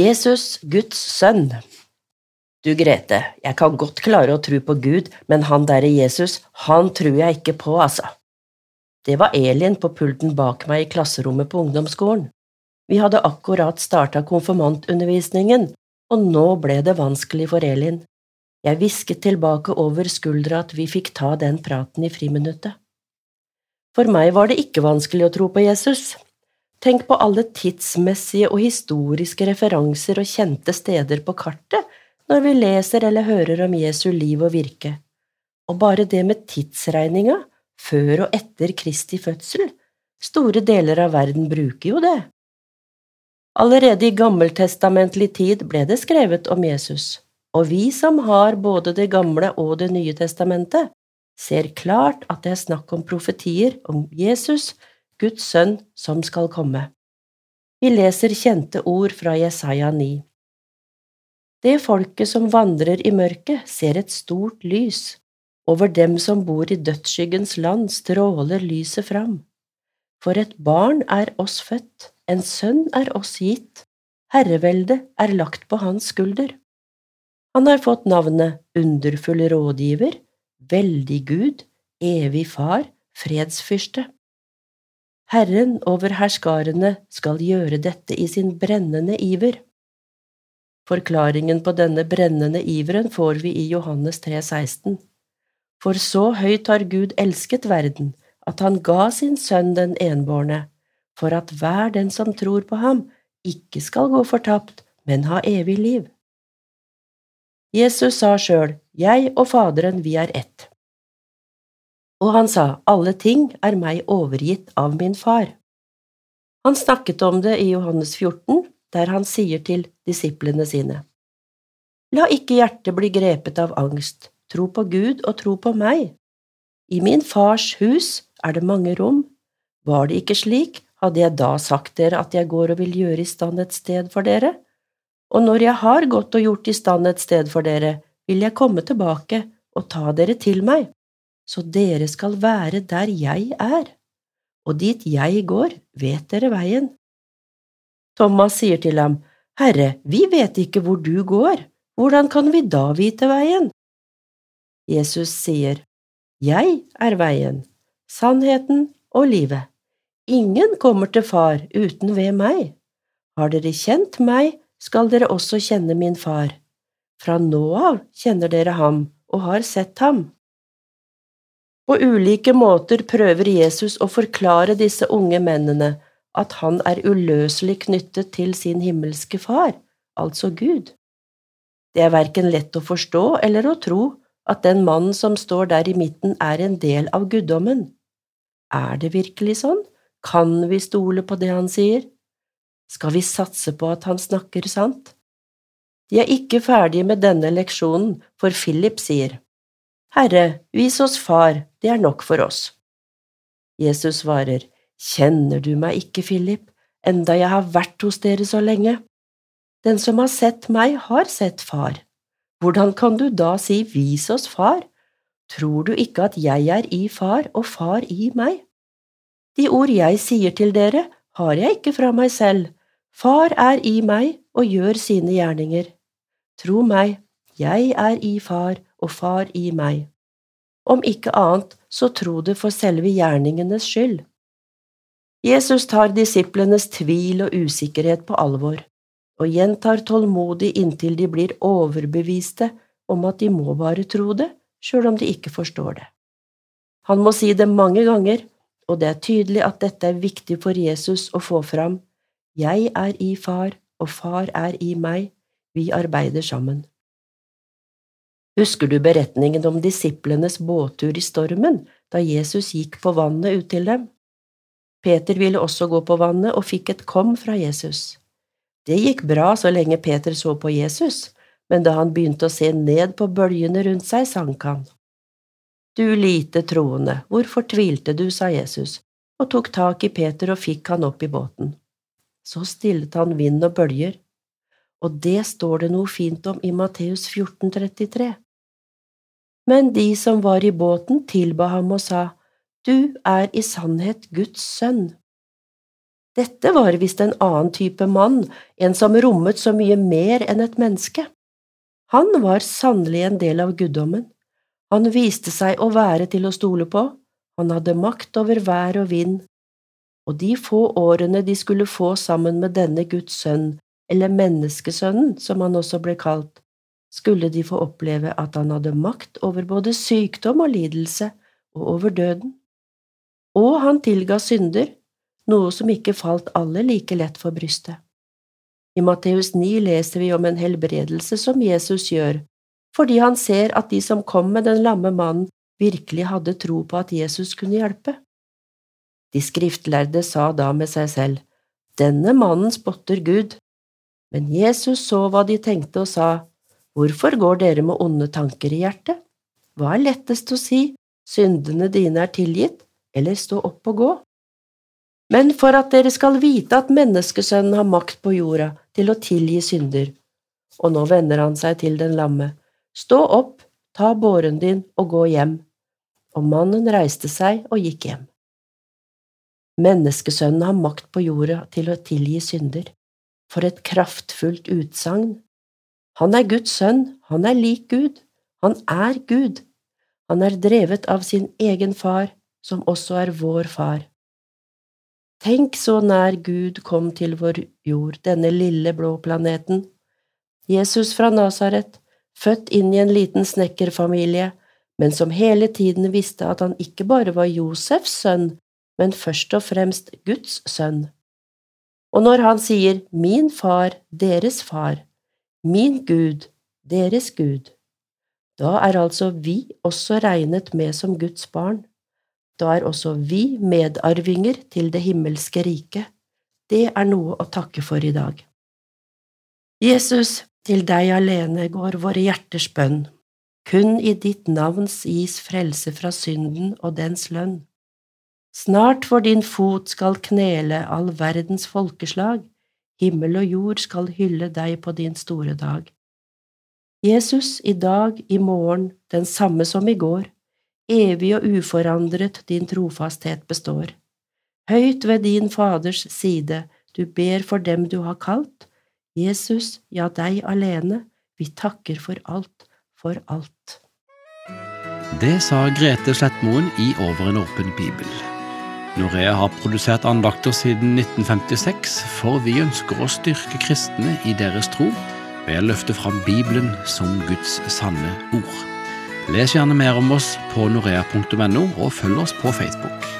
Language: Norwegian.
Jesus, Guds sønn. Du, Grete, jeg kan godt klare å tro på Gud, men han derre Jesus, han tror jeg ikke på, altså. Det var Elin på pulten bak meg i klasserommet på ungdomsskolen. Vi hadde akkurat starta konfirmantundervisningen, og nå ble det vanskelig for Elin. Jeg hvisket tilbake over skuldra at vi fikk ta den praten i friminuttet. For meg var det ikke vanskelig å tro på Jesus. Tenk på alle tidsmessige og historiske referanser og kjente steder på kartet når vi leser eller hører om Jesu liv og virke. Og bare det med tidsregninga, før og etter Kristi fødsel, store deler av verden bruker jo det. Allerede i gammeltestamentlig tid ble det skrevet om Jesus, og vi som har både Det gamle og Det nye testamentet, ser klart at det er snakk om profetier om Jesus, Guds sønn, som skal komme. Vi leser kjente ord fra Jesaja 9. Det folket som vandrer i mørket, ser et stort lys. Over dem som bor i dødsskyggens land, stråler lyset fram. For et barn er oss født, en sønn er oss gitt, herreveldet er lagt på hans skulder. Han har fått navnet Underfull rådgiver, Veldig Gud, Evig Far, Fredsfyrste. Herren over herskarene skal gjøre dette i sin brennende iver. Forklaringen på denne brennende iveren får vi i Johannes 3,16. For så høyt har Gud elsket verden, at han ga sin sønn den enbårne, for at hver den som tror på ham, ikke skal gå fortapt, men ha evig liv. Jesus sa sjøl, Jeg og Faderen, vi er ett. Og han sa, Alle ting er meg overgitt av min far. Han snakket om det i Johannes 14, der han sier til disiplene sine. La ikke hjertet bli grepet av angst, tro på Gud og tro på meg. I min fars hus er det mange rom. Var det ikke slik, hadde jeg da sagt dere at jeg går og vil gjøre i stand et sted for dere? Og når jeg har gått og gjort i stand et sted for dere, vil jeg komme tilbake og ta dere til meg, så dere skal være der jeg er. Og dit jeg går, vet dere veien. Thomas sier til ham, Herre, vi vet ikke hvor du går, hvordan kan vi da vite veien? Jesus sier, Jeg er veien, sannheten og livet. Ingen kommer til Far uten ved meg. Har dere kjent meg, skal dere også kjenne min far. Fra nå av kjenner dere ham og har sett ham. På ulike måter prøver Jesus å forklare disse unge mennene at han er uløselig knyttet til sin himmelske far, altså Gud. Det er verken lett å forstå eller å tro at den mannen som står der i midten, er en del av guddommen. Er det virkelig sånn? Kan vi stole på det han sier? Skal vi satse på at han snakker sant? De er ikke ferdige med denne leksjonen, for Philip sier, Herre, vis oss Far, det er nok for oss. Jesus svarer, Kjenner du meg ikke, Philip, enda jeg har vært hos dere så lenge? Den som har sett meg, har sett Far. Hvordan kan du da si vis oss Far? Tror du ikke at jeg er i Far og Far i meg? De ord jeg sier til dere, har jeg ikke fra meg selv. Far er i meg og gjør sine gjerninger. Tro meg, jeg er i Far og Far i meg. Om ikke annet, så tro det for selve gjerningenes skyld. Jesus tar disiplenes tvil og usikkerhet på alvor, og gjentar tålmodig inntil de blir overbeviste om at de må bare tro det, sjøl om de ikke forstår det. Han må si det mange ganger, og det er tydelig at dette er viktig for Jesus å få fram. Jeg er i Far, og Far er i meg, vi arbeider sammen. Husker du beretningen om disiplenes båttur i stormen, da Jesus gikk på vannet ut til dem? Peter ville også gå på vannet og fikk et kom fra Jesus. Det gikk bra så lenge Peter så på Jesus, men da han begynte å se ned på bølgene rundt seg, sank han. Du lite troende, hvorfor tvilte du, sa Jesus, og tok tak i Peter og fikk han opp i båten. Så stillet han vind og bølger, og det står det noe fint om i Matteus 14,33. Men de som var i båten, tilba ham og sa, du er i sannhet Guds sønn. Dette var visst en annen type mann, en som rommet så mye mer enn et menneske. Han var sannelig en del av guddommen. Han viste seg å være til å stole på, han hadde makt over vær og vind, og de få årene de skulle få sammen med denne Guds sønn, eller menneskesønnen, som han også ble kalt, skulle de få oppleve at han hadde makt over både sykdom og lidelse og over døden. Og han tilga synder, noe som ikke falt alle like lett for brystet. I Matteus 9 leser vi om en helbredelse som Jesus gjør, fordi han ser at de som kom med den lamme mannen, virkelig hadde tro på at Jesus kunne hjelpe. De skriftlærde sa da med seg selv, Denne mannen spotter Gud. Men Jesus så hva de tenkte og sa, Hvorfor går dere med onde tanker i hjertet? Hva er lettest å si, syndene dine er tilgitt, eller stå opp og gå? Men for at dere skal vite at menneskesønnen har makt på jorda til å tilgi synder, og nå vender han seg til den lamme, stå opp, ta båren din og gå hjem. Og mannen reiste seg og gikk hjem. Menneskesønnen har makt på jorda til å tilgi synder. For et kraftfullt utsagn! Han er Guds sønn, han er lik Gud, han er Gud. Han er drevet av sin egen far, som også er vår far. Tenk så nær Gud kom til vår jord, denne lille blå planeten. Jesus fra Nasaret, født inn i en liten snekkerfamilie, men som hele tiden visste at han ikke bare var Josefs sønn, men først og fremst Guds sønn. Og når han sier min far, deres far, min Gud, deres Gud, da er altså vi også regnet med som Guds barn. Da er også vi medarvinger til det himmelske riket. Det er noe å takke for i dag. Jesus, til deg alene går våre hjerters bønn. Kun i ditt navns gis frelse fra synden og dens lønn. Snart for din fot skal knele all verdens folkeslag, himmel og jord skal hylle deg på din store dag. Jesus, i dag, i morgen, den samme som i går, evig og uforandret din trofasthet består. Høyt ved din Faders side, du ber for dem du har kalt, Jesus, ja, deg alene, vi takker for alt, for alt. Det sa Grete Slettmoen i Over en åpen bibel. Norea har produsert andakter siden 1956, for vi ønsker å styrke kristne i deres tro ved å løfte fram Bibelen som Guds sanne ord. Les gjerne mer om oss på norea.no, og følg oss på Facebook.